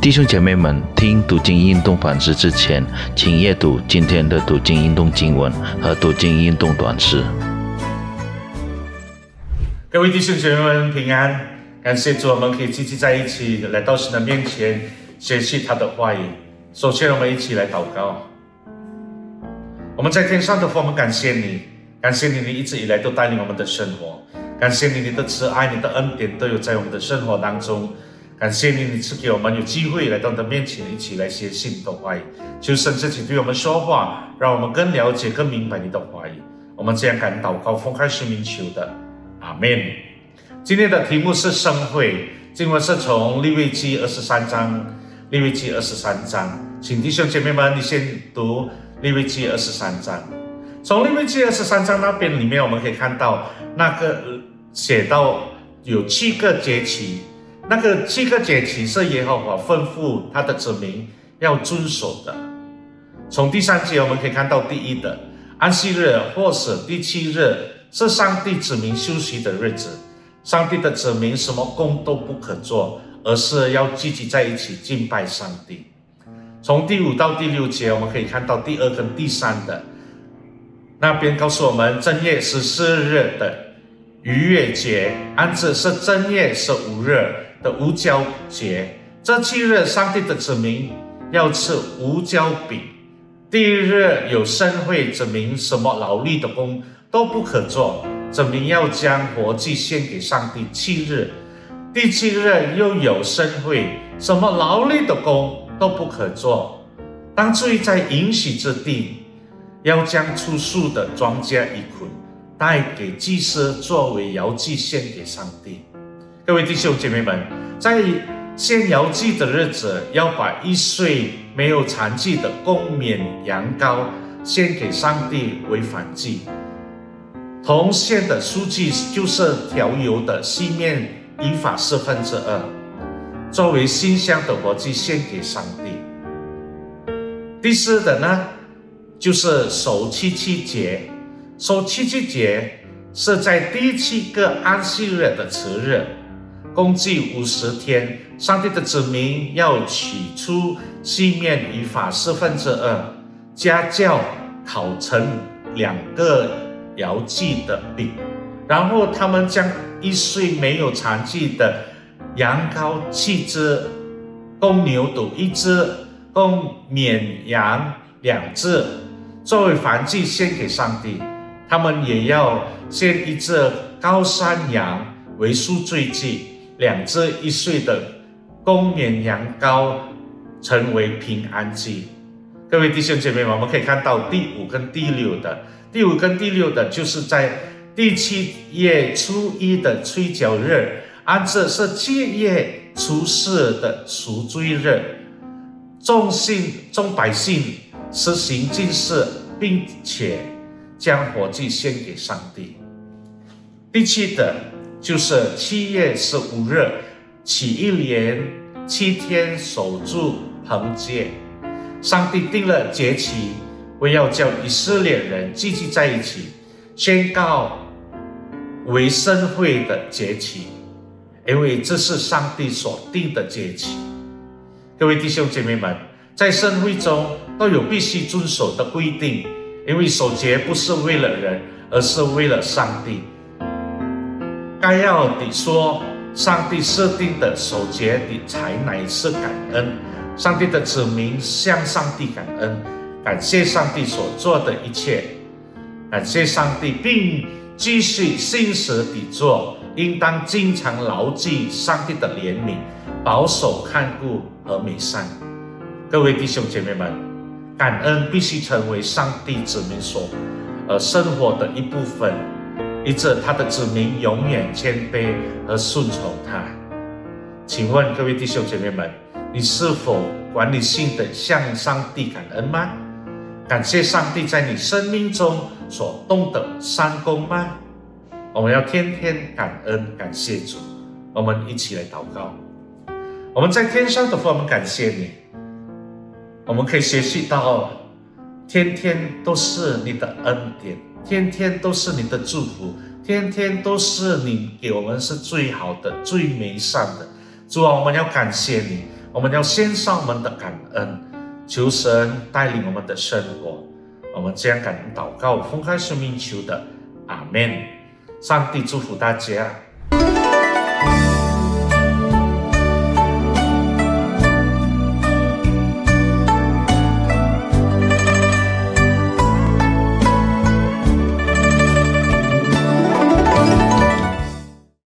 弟兄姐妹们，听读经运动反思之前，请阅读今天的读经运动经文和读经运动短诗。各位弟兄姐妹们平安，感谢主，我们可以聚集在一起，来到神的面前学习他的话语。首先，我们一起来祷告。我们在天上的父，我们感谢你，感谢你，你一直以来都带领我们的生活，感谢你，你的慈爱、你的恩典都有在我们的生活当中。感谢你，你赐给我们有机会来到你的面前，一起来学习你的话语。求神自己对我们说话，让我们更了解、更明白你的话语。我们这样感祷告，奉开生命求的，阿门。今天的题目是生会，经文是从利未记二十三章，利未记二十三章，请弟兄姐妹们，你先读利未记二十三章。从利未记二十三章那边里面，我们可以看到那个写到有七个节期。那个七个节期是耶和华吩咐他的子民要遵守的。从第三节我们可以看到，第一的安息日或是第七日是上帝子民休息的日子，上帝的子民什么工都不可做，而是要聚集在一起敬拜上帝。从第五到第六节我们可以看到第二跟第三的那边告诉我们正月十四日的逾越节，安子是正月十五日。的无交节，这七日上帝的子民要吃无交饼。第一日有盛会，子民什么劳力的工都不可做，子民要将活祭献给上帝。七日，第七日又有盛会，什么劳力的工都不可做。当罪在允许之地，要将出树的庄稼一捆，带给祭司作为摇祭献给上帝。各位弟兄姐妹们，在献摇祭的日子，要把一岁没有残疾的公绵羊羔献给上帝为反祭。同献的书记就是调油的西面以法四分之二，作为馨香的活祭献给上帝。第四的呢，就是守七七节。守七七节是在第七个安息日的次日。共计五十天，上帝的子民要取出细面以法四分之二，加酵烤成两个摇祭的饼，然后他们将一岁没有残疾的羊羔七只，公牛犊一只，公绵羊两只，作为燔祭献给上帝。他们也要献一只高山羊为赎罪祭。两只一岁的公绵羊羔成为平安祭。各位弟兄姐妹们，我们可以看到第五跟第六的，第五跟第六的，就是在第七月初一的吹角日，安这是七月初四的赎罪日，众信众百姓实行祭祀，并且将火祭献给上帝。第七的。就是七月十五日起一连七天守住棚节，上帝定了节期，为要叫以色列人聚集在一起，宣告为圣会的节期，因为这是上帝所定的节期。各位弟兄姐妹们，在圣会中都有必须遵守的规定，因为守节不是为了人，而是为了上帝。该要的说，上帝设定的守节的才乃是感恩。上帝的子民向上帝感恩，感谢上帝所做的一切，感谢上帝，并继续信实地做，应当经常牢记上帝的怜悯、保守看顾和美善。各位弟兄姐妹们，感恩必须成为上帝子民所呃生活的一部分。以致他的子民永远谦卑和顺从他。请问各位弟兄姐妹们，你是否管理性的向上帝感恩吗？感谢上帝在你生命中所动的善功吗？我们要天天感恩，感谢主。我们一起来祷告。我们在天上的父，我们感谢你。我们可以学习到，天天都是你的恩典。天天都是你的祝福，天天都是你给我们是最好的、最美善的。主啊，我们要感谢你，我们要献上我们的感恩，求神带领我们的生活。我们这样感恩祷告，奉开生命求的，阿门。上帝祝福大家。